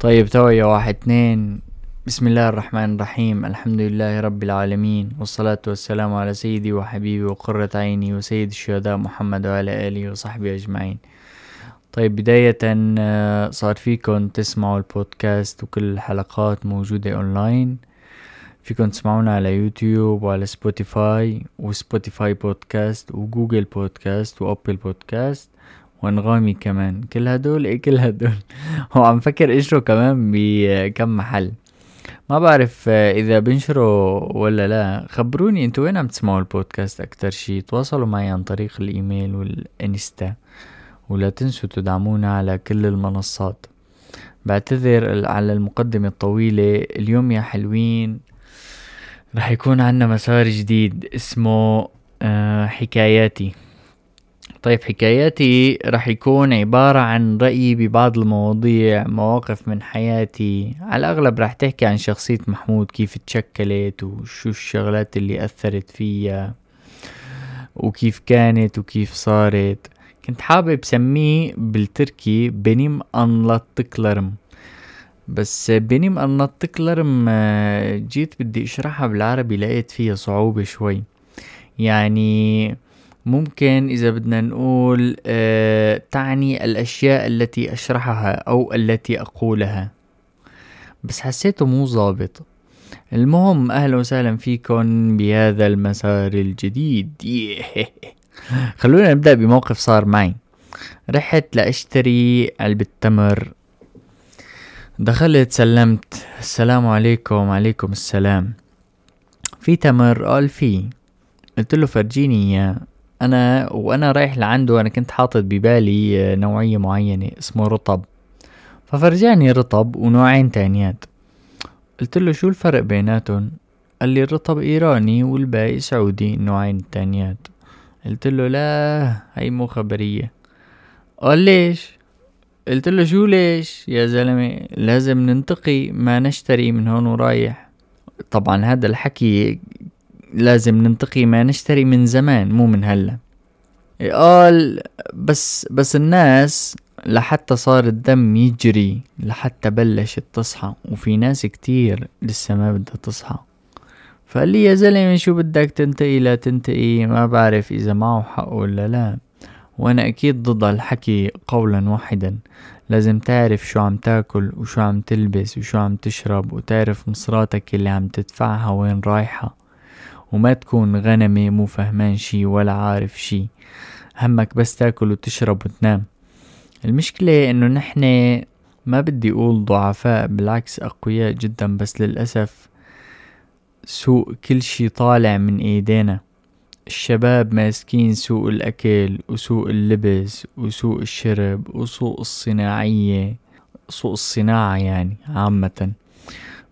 طيب تو يا واحد اتنين. بسم الله الرحمن الرحيم. الحمد لله رب العالمين والصلاة والسلام على سيدي وحبيبي وقرة عيني وسيد الشهداء محمد وعلى آله وصحبه أجمعين. طيب بداية آه، صار فيكن تسمعوا البودكاست وكل الحلقات موجودة أونلاين. فيكن تسمعونا على يوتيوب وعلى Spotify و Spotify Podcast و Google Podcast و Apple Podcast. وانغامي كمان. كل هدول إيه كل هدول؟ هو عم فكر إجروا كمان بكم محل. ما بعرف إذا بنشروا ولا لا. خبروني أنتوا وين عم تسمعوا البودكاست أكتر شي؟ تواصلوا معي عن طريق الإيميل والإنستا. ولا تنسوا تدعمونا على كل المنصات. بعتذر على المقدمة الطويلة. اليوم يا حلوين. رح يكون عنا مسار جديد اسمه آه، حكاياتي. طيب حكاياتي رح يكون عبارة عن رأيي ببعض المواضيع مواقف من حياتي. على الأغلب رح تحكي عن شخصية محمود كيف تشكلت وشو الشغلات اللي أثرت فيها وكيف كانت وكيف صارت. كنت حابب سميه بالتركي بنيم أنلاتكلرم بس بنيم أنلاتكلرم آه، جيت بدي أشرحها بالعربي لقيت فيها صعوبة شوي. يعني ممكن إذا بدنا نقول آه تعني الأشياء التي أشرحها أو التي أقولها. بس حسيته مو ظابط. المهم أهلا وسهلا فيكم بهذا المسار الجديد. خلونا نبدأ بموقف صار معي. رحت لأشتري علبة تمر. دخلت سلمت. السلام عليكم. عليكم السلام. في تمر قال في قلت له فرجيني إياه. أنا وأنا رايح لعنده أنا كنت حاطط ببالي نوعية معينة اسمه رطب. ففرجاني رطب ونوعين تانيات. قلت له شو الفرق بيناتهم؟ قال لي الرطب إيراني والباقي سعودي النوعين التانيات قلت له لا هاي مو خبرية. قال ليش؟ قلت له شو ليش؟ يا زلمة لازم ننتقي ما نشتري من هون ورايح. طبعا هذا الحكي لازم ننتقي ما نشتري من زمان مو من هلا. قال بس بس الناس لحتى صار الدم يجري لحتى بلشت تصحى وفي ناس كتير لسه ما بدها تصحى. فقال لي يا زلمة شو بدك تنتقي؟ لا تنتقي ما بعرف إذا معه حق ولا لا. وأنا أكيد ضد الحكي قولا واحدا. لازم تعرف شو عم تاكل وشو عم تلبس وشو عم تشرب وتعرف مصراتك اللي عم تدفعها وين رايحة. وما تكون غنمي مو فهمان شي ولا عارف شي. همك بس تاكل وتشرب وتنام. المشكلة إنه نحن ما بدي أقول ضعفاء بالعكس أقوياء جدا بس للأسف سوق كل شي طالع من إيدينا. الشباب ماسكين سوق الأكل وسوق اللبس وسوق الشرب وسوق الصناعية سوق الصناعة يعني عامة.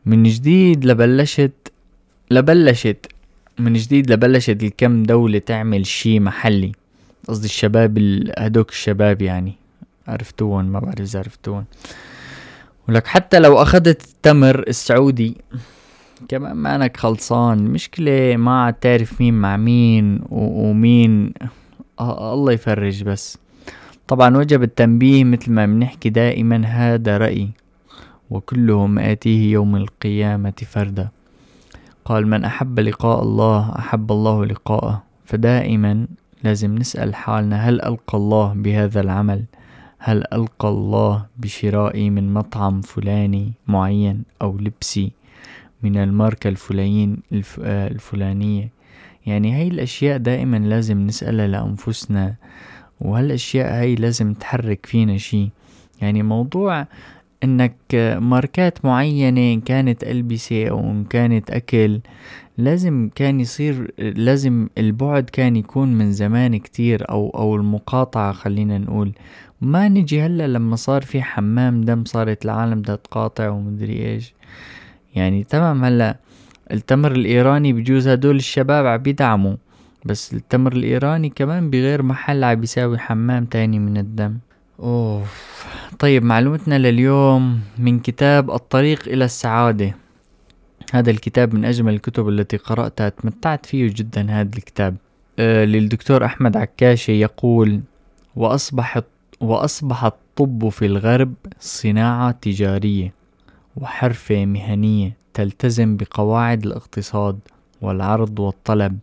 من جديد لبلشت لبلشت من جديد لبلشت الكم دولة تعمل شي محلي. قصدي الشباب هدوك الشباب يعني. عرفتوهم؟ ما بعرف إذا عرفتوهم. ولك حتى لو أخذت التمر السعودي كمان ما انك خلصان. مشكلة ما عاد تعرف مين مع مين ومين. الله يفرج بس. طبعا وجب التنبيه مثل ما بنحكي دائما هذا رأي وكلهم آتيه يوم القيامة فردا. قال من أحب لقاء الله أحب الله لقاءه. فدائما لازم نسأل حالنا هل ألقى الله بهذا العمل؟ هل ألقى الله بشرائي من مطعم فلاني معين أو لبسي من الماركة الفلانية الفلانية؟ يعني هاي الأشياء دائما لازم نسألها لأنفسنا وهالأشياء هاي لازم تحرك فينا شي. يعني موضوع إنك ماركات معينة ان كانت ألبسة أو ان كانت أكل لازم كان يصير لازم البعد كان يكون من زمان كتير أو أو المقاطعة خلينا نقول. ما نجي هلأ لما صار في حمام دم صارت العالم بدها تقاطع ومدري إيش. يعني تمام هلأ التمر الإيراني بجوز هدول الشباب عم بيدعموا بس التمر الإيراني كمان بغير محل عم بيساوي حمام تاني من الدم. أوف. طيب معلومتنا لليوم من كتاب الطريق إلى السعادة. هذا الكتاب من أجمل الكتب التي قرأتها. تمتعت فيه جدا هذا الكتاب. آه للدكتور أحمد عكاشي يقول واصبحت وأصبح الطب في الغرب صناعة تجارية وحرفة مهنية تلتزم بقواعد الاقتصاد والعرض والطلب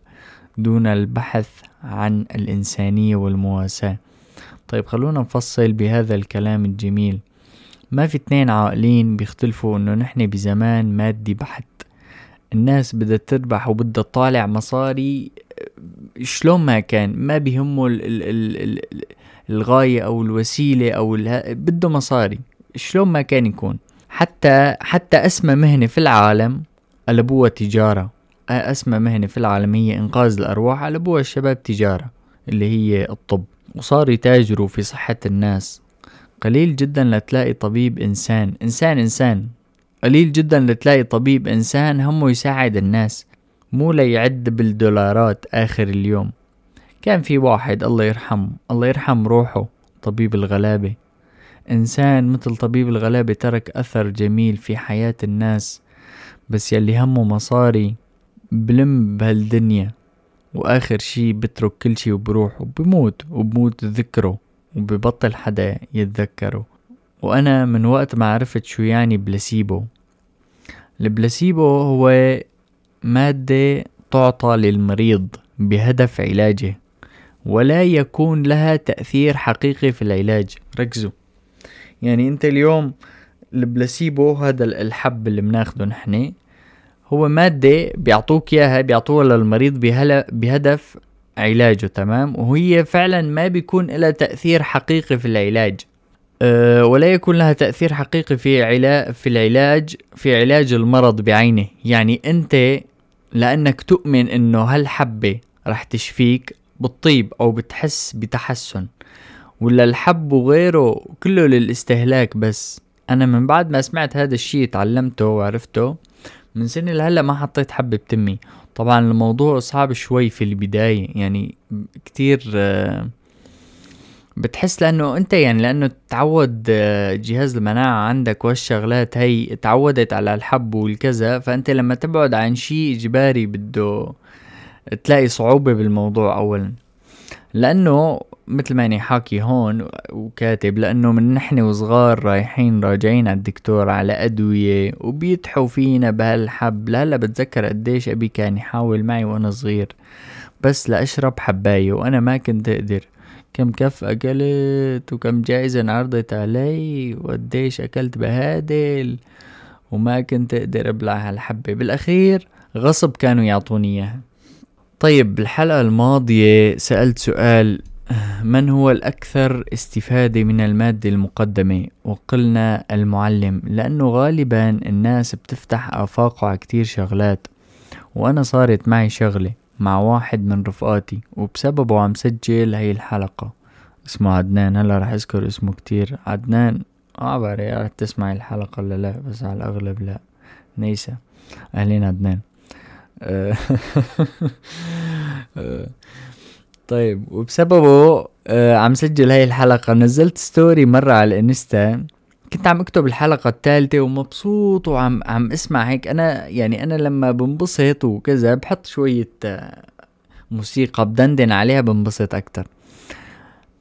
دون البحث عن الإنسانية والمواساة. طيب خلونا نفصل بهذا الكلام الجميل. ما في اثنين عاقلين بيختلفوا انه نحن بزمان مادي بحت. الناس بدها تربح وبدها تطالع مصاري شلون ما كان؟ ما بيهمه ال ال ال ال الغاية أو الوسيلة أو بده مصاري. شلون ما كان يكون. حتى حتى أسمى مهنة في العالم قلبوها تجارة. أسمى مهنة في العالم هي إنقاذ الأرواح قلبوها الشباب تجارة اللي هي الطب. وصاروا يتاجروا في صحة الناس. قليل جدا لتلاقي طبيب إنسان. إنسان إنسان. قليل جدا لتلاقي طبيب إنسان همه يساعد الناس مو ليعد بالدولارات آخر اليوم. كان في واحد الله يرحم الله يرحم روحه طبيب الغلابة. إنسان مثل طبيب الغلابة ترك أثر جميل في حياة الناس بس يلي همه مصاري بلم بهالدنيا. وآخر شي بترك كل شي وبروح وبموت وبموت ذكره وببطل حدا يتذكره. وأنا من وقت ما عرفت شو يعني بلاسيبو. البلاسيبو هو مادة تعطى للمريض بهدف علاجه ولا يكون لها تأثير حقيقي في العلاج. ركزوا. يعني أنت اليوم البلاسيبو هذا الحب اللي بناخده نحن هو مادة بيعطوك إياها بيعطوها للمريض بهدف علاجه تمام؟ وهي فعلا ما بيكون لها تأثير حقيقي في العلاج. أه ولا يكون لها تأثير حقيقي في علاج في العلاج في علاج المرض بعينه. يعني أنت لأنك تؤمن إنه هالحبة رح تشفيك بتطيب أو بتحس بتحسن. ولا الحب وغيره كله للاستهلاك بس. أنا من بعد ما سمعت هذا الشيء تعلمته وعرفته من سنة لهلا ما حطيت حبة بتمي. طبعا الموضوع صعب شوي في البداية يعني كتير آه، بتحس لأنه أنت يعني لأنه تعود آه، جهاز المناعة عندك والشغلات هي تعودت على الحب والكذا فأنت لما تبعد عن شيء إجباري بده تلاقي صعوبة بالموضوع اولا. لأنه مثل ما يعني حاكي هون وكاتب لأنه من نحن وصغار رايحين راجعين على الدكتور على أدوية وبيتحوا فينا بهالحب. لهلا بتذكر قديش أبي كان يحاول معي وأنا صغير. بس لأشرب حباية وأنا ما كنت أقدر. كم كف أكلت وكم جائزة انعرضت علي وقديش أكلت بهادل وما كنت أقدر أبلع هالحبة. بالأخير غصب كانوا يعطوني إياها. طيب بالحلقة الماضية سألت سؤال من هو الأكثر استفادة من المادة المقدمة؟ وقلنا المعلم لأنه غالبا الناس بتفتح آفاق على كتير شغلات وأنا صارت معي شغلة مع واحد من رفقاتي وبسببه عم سجل هاي الحلقة. اسمه عدنان هلأ رح أذكر اسمه كتير. عدنان ما بعرف رح تسمعي الحلقة ولا لا؟ بس على الأغلب لا. نيسا أهلين عدنان. طيب وبسببه آه عم سجل هاي الحلقة. نزلت story مرة على ال Insta. كنت عم اكتب الحلقة الثالثة ومبسوط وعم عم اسمع هيك. أنا يعني أنا لما بنبسط وكذا بحط شوية آه موسيقى بدندن عليها بنبسط أكتر.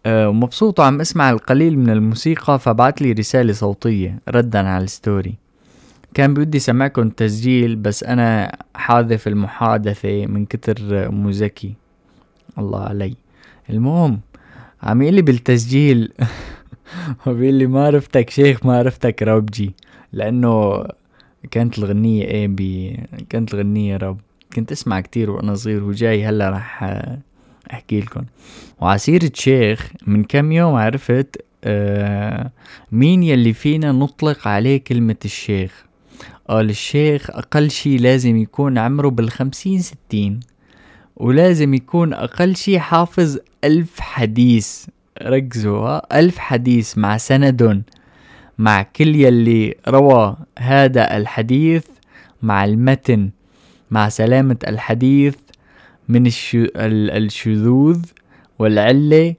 آه ومبسوط وعم اسمع القليل من الموسيقى فبعت لي رسالة صوتية ردا على ال story. كان بدي سمعكم تسجيل بس أنا حاذف المحادثة من كتر مو الله علي. المهم عم يقلي بالتسجيل بيقول لي ما عرفتك شيخ ما عرفتك ربجي لأنه كانت الغنية إيه بي كانت الغنية رب. كنت أسمع كتير وأنا صغير وجاي هلأ رح أحكي لكم. وعسيرة شيخ من كم يوم عرفت آه مين يلي فينا نطلق عليه كلمة الشيخ؟ قال الشيخ أقل شي لازم يكون عمره بالخمسين ستين. ولازم يكون أقل شي حافظ ألف حديث ركزوا ألف حديث مع سند مع كل يلي روى هذا الحديث مع المتن مع سلامة الحديث من الشذوذ والعلة.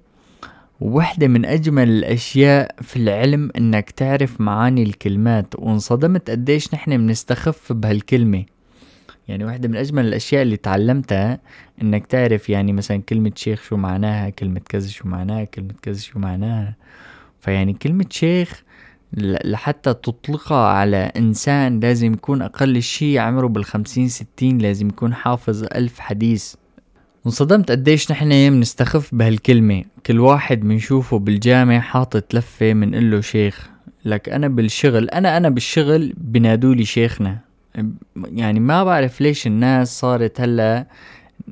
وحدة من أجمل الأشياء في العلم إنك تعرف معاني الكلمات وانصدمت قديش نحن بنستخف بهالكلمة. يعني واحدة من أجمل الأشياء اللي تعلمتها إنك تعرف يعني مثلا كلمة شيخ شو معناها كلمة كذا شو معناها كلمة كذا شو معناها. فيعني كلمة شيخ لحتى تطلقها على إنسان لازم يكون أقل شي عمره بالخمسين ستين لازم يكون حافظ ألف حديث. انصدمت قديش نحن بنستخف بهالكلمة. كل واحد بنشوفه بالجامع حاطط لفة منقله شيخ. لك أنا بالشغل أنا أنا بالشغل بنادولي شيخنا. يعني ما بعرف ليش الناس صارت هلا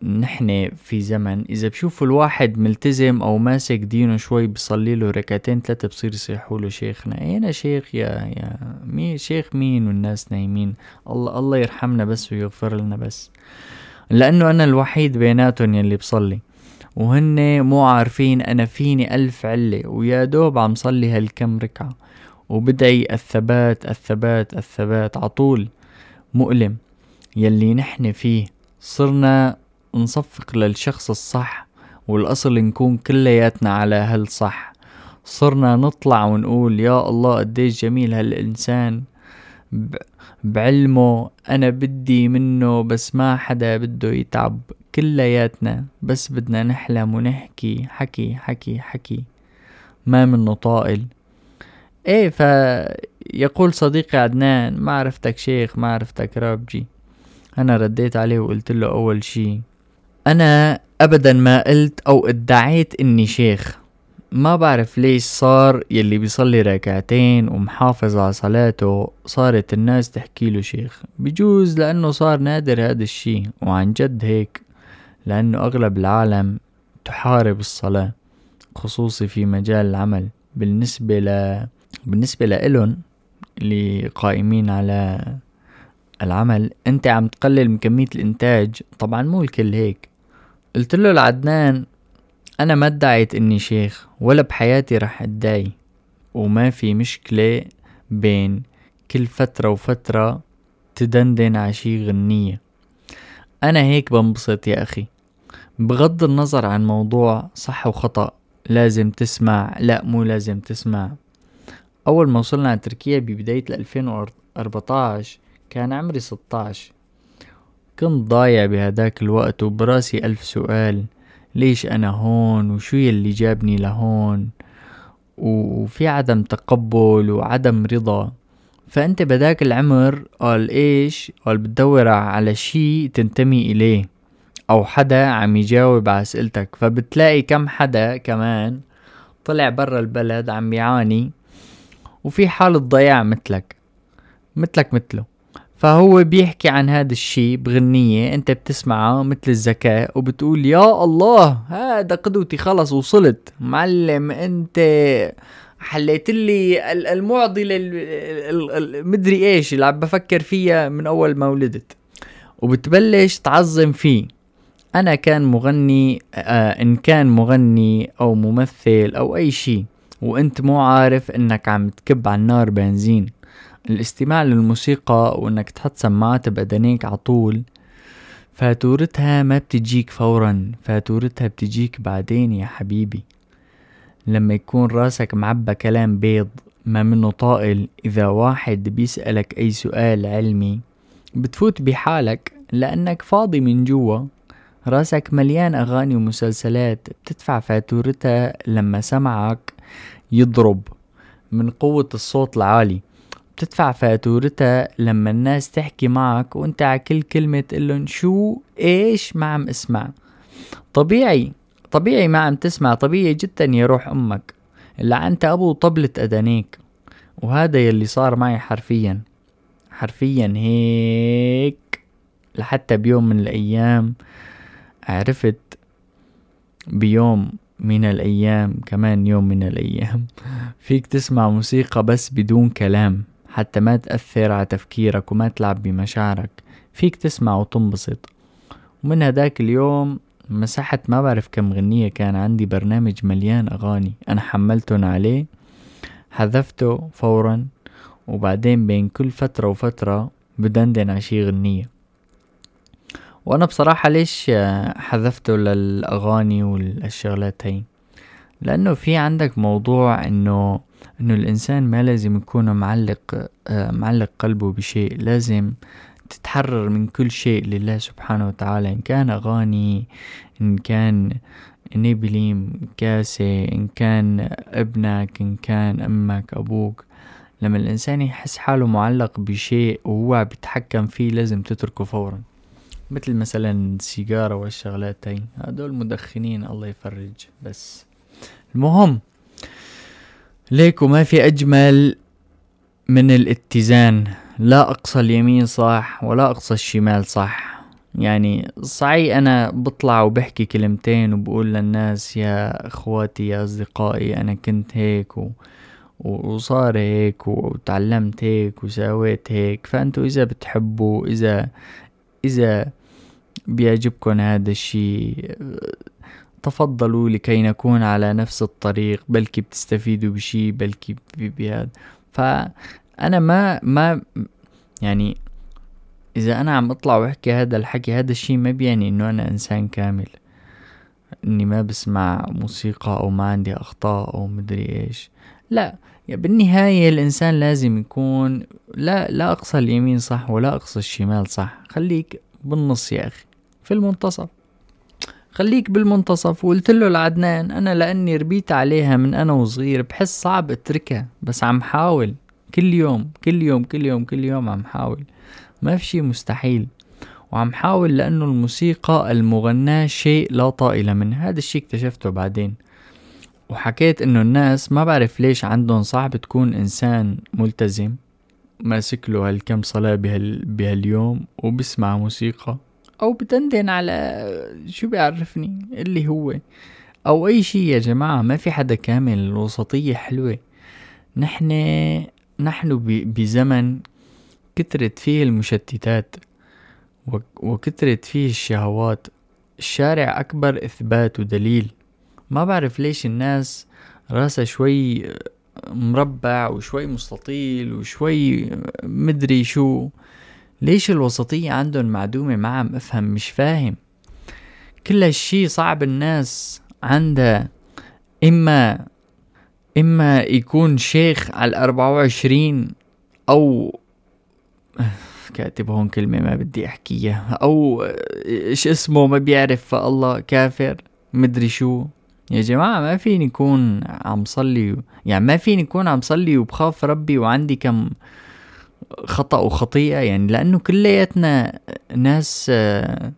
نحن في زمن. إذا بشوفوا الواحد ملتزم أو ماسك دينه شوي بصلي له ركعتين ثلاثة بصير يصيحوا له شيخنا أين شيخ يا يا مين شيخ مين والناس نايمين؟ الله الله يرحمنا بس ويغفر لنا بس. لأنه أنا الوحيد بيناتهم يلي بصلي وهن مو عارفين أنا فيني ألف علة ويا دوب عم صلي هالكم ركعة وبدعي الثبات الثبات الثبات عطول مؤلم يلي نحن فيه صرنا نصفق للشخص الصح والأصل نكون كلياتنا على هالصح. صرنا نطلع ونقول يا الله قديش جميل هالإنسان بعلمه أنا بدي منه بس ما حدا بده يتعب كلياتنا بس بدنا نحلم ونحكي حكي حكي حكي. ما منه طائل. إيه فيقول صديقي عدنان ما عرفتك شيخ ما عرفتك رابجي أنا رديت عليه وقلت له أول شي أنا ابدا ما قلت أو ادعيت إني شيخ. ما بعرف ليش صار يلي بيصلي ركعتين ومحافظ على صلاته صارت الناس تحكي له شيخ. بجوز لأنه صار نادر هذا الشي وعن جد هيك لأنه أغلب العالم تحارب الصلاة خصوصي في مجال العمل. بالنسبة ل بالنسبة لإلن اللي قائمين على العمل. أنت عم تقلل من كمية الإنتاج. طبعا مو الكل هيك. قلت له لعدنان أنا ما ادعيت إني شيخ ولا بحياتي رح أدعي. وما في مشكلة بين كل فترة وفترة تدندن عشي غنية. أنا هيك بنبسط يا أخي. بغض النظر عن موضوع صح وخطأ لازم تسمع. لا مو لازم تسمع. أول ما وصلنا على تركيا ببداية 2014 كان عمري 16 كنت ضايع بهداك الوقت وبراسي ألف سؤال. ليش أنا هون؟ وشو يلي جابني لهون؟ وفي عدم تقبل وعدم رضا. فأنت بداك العمر قال إيش؟ قال بتدور على شي تنتمي إليه. أو حدا عم يجاوب على أسئلتك. فبتلاقي كم حدا كمان طلع برا البلد عم بيعاني وفي حالة ضياع مثلك مثلك مثله. فهو بيحكي عن هذا الشيء بغنية أنت بتسمعه مثل الذكاء وبتقول يا الله هذا قدوتي خلص وصلت. معلم أنت حليت لي المعضلة المدري إيش اللي عم بفكر فيها من أول ما ولدت. وبتبلش تعظم فيه. أنا كان مغني آه إن كان مغني أو ممثل أو أي شيء وانت مو عارف انك عم تكب على النار بنزين. الاستماع للموسيقى وانك تحط سماعات بأذنيك عطول فاتورتها ما بتجيك فورا فاتورتها بتجيك بعدين يا حبيبي. لما يكون راسك معبى كلام بيض ما منه طائل إذا واحد بيسألك أي سؤال علمي بتفوت بحالك لأنك فاضي من جوا. راسك مليان أغاني ومسلسلات بتدفع فاتورتها لما سمعك يضرب من قوة الصوت العالي. بتدفع فاتورتها لما الناس تحكي معك وانت على كل كلمة تقلن شو؟ إيش ما عم اسمع. طبيعي طبيعي ما عم تسمع طبيعي جدا يا روح أمك أنت أبو طبلة أذانيك. وهذا يلي صار معي حرفيا. حرفيا هيك. لحتى بيوم من الأيام عرفت بيوم من الأيام كمان يوم من الأيام. فيك تسمع موسيقى بس بدون كلام حتى ما تأثر على تفكيرك وما تلعب بمشاعرك. فيك تسمع وتنبسط ومن هداك اليوم مسحت ما بعرف كم غنية كان عندي برنامج مليان أغاني أنا حملتهم عليه حذفته فورا وبعدين بين كل فترة وفترة بدندن على شي غنية وأنا بصراحة ليش حذفته للأغاني والشغلات هي لأنه في عندك موضوع إنه إنه الإنسان ما لازم يكون معلق معلق قلبه بشيء لازم تتحرر من كل شيء لله سبحانه وتعالى إن كان أغاني إن كان نيبليم كاسة إن كان ابنك إن كان أمك أبوك. لما الإنسان يحس حاله معلق بشيء وهو بيتحكم فيه لازم تتركه فورا. مثل مثلا السيجارة والشغلات هاي هدول مدخنين الله يفرج بس. المهم ليك وما في أجمل من الاتزان. لا أقصى اليمين صح ولا أقصى الشمال صح. يعني صحيح أنا بطلع وبحكي كلمتين وبقول للناس يا إخواتي يا أصدقائي أنا كنت هيك و... وصار هيك وتعلمت هيك وسويت هيك. فأنتوا إذا بتحبوا إذا إذا بيعجبكم هذا الشيء؟ تفضلوا لكي نكون على نفس الطريق بلكي بتستفيدوا بشي بلكي بهذا. فأنا ما ما يعني إذا أنا عم أطلع وأحكي هذا الحكي هذا الشي ما بيعني إنه أنا إنسان كامل. إني ما بسمع موسيقى أو ما عندي أخطاء أو مدري إيش. لا يعني بالنهاية الإنسان لازم يكون لا لا أقصى اليمين صح ولا أقصى الشمال صح. خليك بالنص يا أخي. في المنتصف. خليك بالمنتصف. وقلت له لعدنان أنا لأني ربيت عليها من أنا وصغير بحس صعب أتركها بس عم حاول. كل يوم كل يوم كل يوم كل يوم عم حاول. ما في شي مستحيل. وعم حاول لأنه الموسيقى المغناة شيء لا طائل منه. هذا الشي اكتشفته بعدين. وحكيت إنه الناس ما بعرف ليش عندهم صعب تكون إنسان ملتزم ماسك له هالكم صلاة بهال بهاليوم وبسمع موسيقى. أو بدندن على شو بيعرفني؟ اللي هو. أو أي شي يا جماعة ما في حدا كامل الوسطية حلوة. نحن نحن بزمن كترت فيه المشتتات وكترت فيه الشهوات. الشارع أكبر إثبات ودليل. ما بعرف ليش الناس راسها شوي مربع وشوي مستطيل وشوي مدري شو. ليش الوسطية عندهم معدومة ما عم افهم مش فاهم؟ كل هالشي صعب الناس عندها. إما إما يكون شيخ على الأربعة وعشرين أو كاتب هون كلمة ما بدي أحكيها. أو إيش اسمه ما بيعرف الله كافر مدري شو. يا جماعة ما فيني يكون عم صلي يعني ما فيني يكون عم صلي وبخاف ربي وعندي كم خطأ وخطيئة يعني لأنه كلياتنا ناس آه،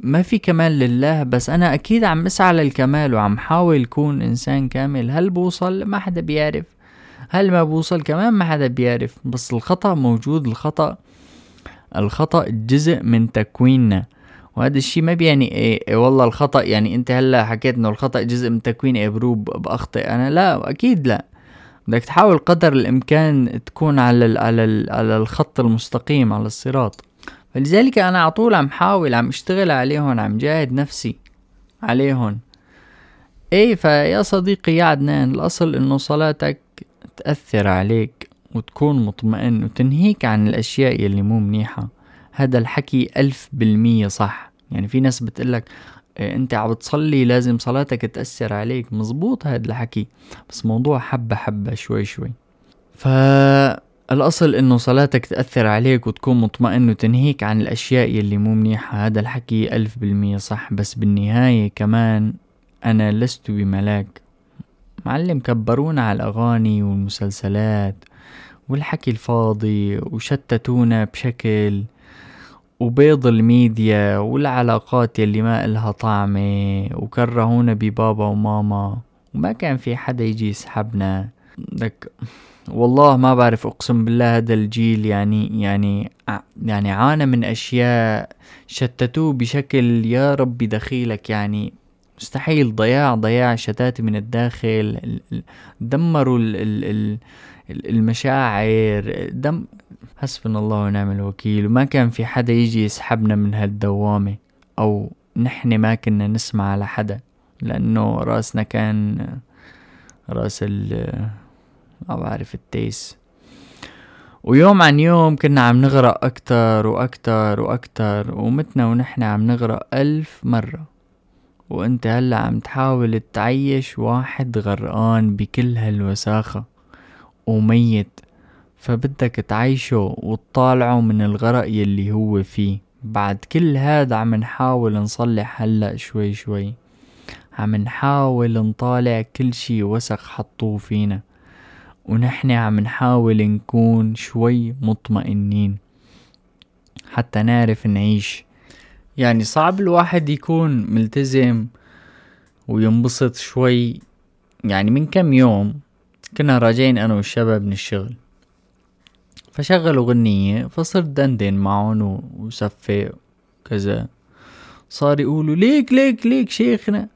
ما في كمال لله بس أنا أكيد عم أسعى للكمال وعم حاول كون إنسان كامل. هل بوصل؟ ما حدا بيعرف. هل ما بوصل؟ كمان ما حدا بيعرف. بس الخطأ موجود الخطأ الخطأ جزء من تكويننا. وهذا الشيء ما بيعني إيه, إيه والله الخطأ يعني أنت هلأ حكيت إنه الخطأ جزء من تكويني إيه بروب بأخطئ أنا لا أكيد لا. بدك تحاول قدر الإمكان تكون على ال على ال على الخط المستقيم على الصراط. فلذلك أنا على طول عم حاول عم اشتغل عليهم عم جاهد نفسي عليهم إيه فيا صديقي يا عدنان الأصل إنه صلاتك تأثر عليك وتكون مطمئن وتنهيك عن الأشياء يلي مو منيحة. هذا الحكي ألف بالمية صح. يعني في ناس بتقلك أنت عم تصلي لازم صلاتك تأثر عليك. مزبوط هذا الحكي بس موضوع حبة حبة شوي شوي. فالأصل إنه صلاتك تأثر عليك وتكون مطمئن وتنهيك عن الأشياء يلي مو منيحة. هذا الحكي ألف بالمية صح بس بالنهاية كمان أنا لست بملاك. معلم كبرونا على الأغاني والمسلسلات والحكي الفاضي وشتتونا بشكل وبيض الميديا والعلاقات يلي ما إلها طعمة وكرهونا ببابا وماما وما كان في حدا يجي يسحبنا. لك والله ما بعرف أقسم بالله هذا الجيل يعني يعني يعني عانى من أشياء شتتوه بشكل يا ربي دخيلك يعني. مستحيل ضياع ضياع شتات من الداخل دمروا المشاعر دم حسبنا الله ونعم الوكيل. وما كان في حدا يجي يسحبنا من هالدوامة أو نحن ما كنا نسمع على حدا لأنه رأسنا كان رأس ال ما بعرف التيس. ويوم عن يوم كنا عم نغرق أكتر وأكتر وأكتر ومتنا ونحن عم نغرق ألف مرة. وأنت هلأ عم تحاول تعيش واحد غرقان بكل هالوساخة وميت. فبدك تعيشه وتطالعه من الغرق يلي هو فيه. بعد كل هذا عم نحاول نصلح هلأ شوي شوي. عم نحاول نطالع كل شي وسخ حطوه فينا. ونحن عم نحاول نكون شوي مطمئنين. حتى نعرف نعيش. يعني صعب الواحد يكون ملتزم وينبسط شوي. يعني من كم يوم كنا راجعين أنا والشباب من الشغل. فشغلوا غنية فصرت دندن معهم وصفي وكذا صار يقولوا ليك ليك ليك شيخنا.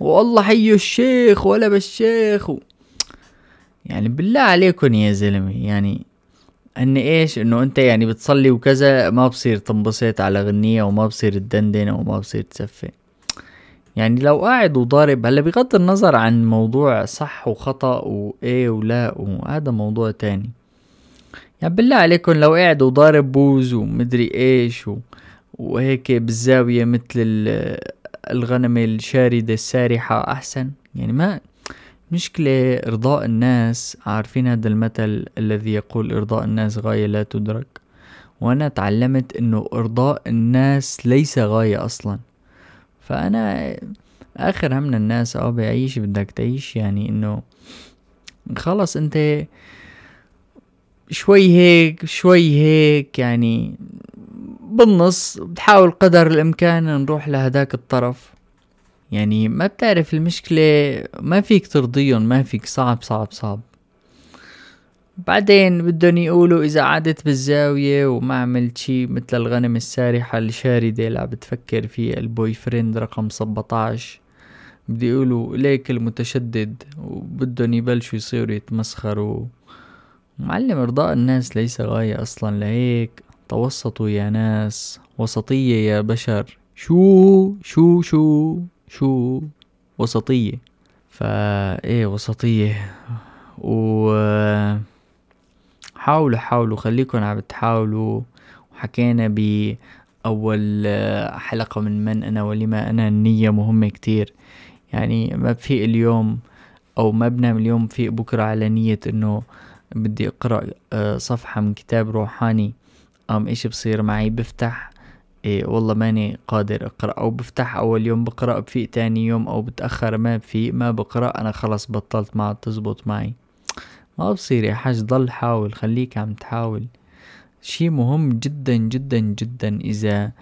والله حيو الشيخ ولا بالشيخ و... يعني بالله عليكم يا زلمة. يعني إن إيش؟ إنه أنت يعني بتصلي وكذا ما بصير تنبسط على غنية وما بصير تدندن وما بصير تسفي يعني لو قاعد وضارب هلا بغض النظر عن موضوع صح وخطأ وايه ولا وهذا موضوع تاني. يعني بالله عليكم لو قاعد وضارب بوز ومدري إيش و... وهيك بالزاوية مثل الغنمة الشاردة السارحة أحسن. يعني ما مشكلة إرضاء الناس. عارفين هذا المثل الذي يقول إرضاء الناس غاية لا تدرك. وأنا تعلمت إنه إرضاء الناس ليس غاية أصلا. فأنا آخر همنا الناس آه بعيش بدك تعيش يعني إنه خلص أنت شوي هيك شوي هيك يعني بالنص بتحاول قدر الإمكان نروح لهداك الطرف. يعني ما بتعرف المشكلة ما فيك ترضيهم ما فيك صعب صعب صعب. بعدين بدهم يقولوا إذا قعدت بالزاوية وما عملت شي مثل الغنم السارحة الشاردة اللي عم بتفكر فيه البوي فريند رقم سبعتاش. بدي يقولوا ليك المتشدد وبدهم يبلشوا يصيروا يتمسخروا. معلم إرضاء الناس ليس غاية أصلا. لهيك توسطوا يا ناس. وسطية يا بشر. شو شو شو شو؟ وسطية. فا إيه وسطية. و حاولوا حاولوا. خليكم عم تحاولوا. وحكينا بأول حلقة من من أنا ولما أنا. النية مهمة كتير. يعني ما بفيق اليوم أو ما بنام اليوم فيق بكرة على نية إنه بدي أقرأ آه، صفحة من كتاب روحاني. أم إيش بصير معي؟ بفتح إيه والله ماني قادر أقرأ أو بفتح أول يوم بقرأ بفيق تاني يوم أو بتأخر ما بفيق ما بقرأ أنا خلص بطلت ما تزبط معي. ما بصير يا حاج ضل حاول خليك عم تحاول. شي مهم جدا جدا جدا إذا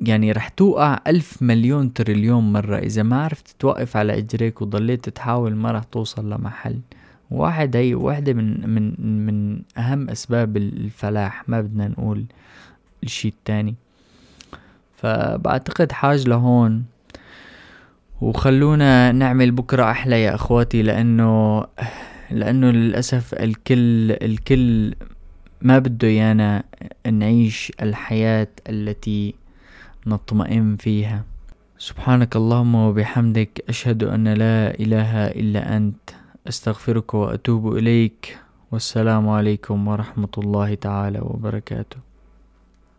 يعني رح توقع ألف مليون تريليون مرة. إذا ما عرفت توقف على إجريك وضليت تحاول ما رح توصل لمحل. واحد هي واحدة من من من أهم أسباب الفلاح ما بدنا نقول الشي التاني. فبعتقد حاج لهون. وخلونا نعمل بكرة أحلى يا أخواتي لأنه لأنه للأسف الكل الكل ما بده يانا نعيش الحياة التي نطمئن فيها. سبحانك اللهم وبحمدك أشهد أن لا إله إلا أنت. أستغفرك وأتوب إليك والسلام عليكم ورحمة الله تعالى وبركاته.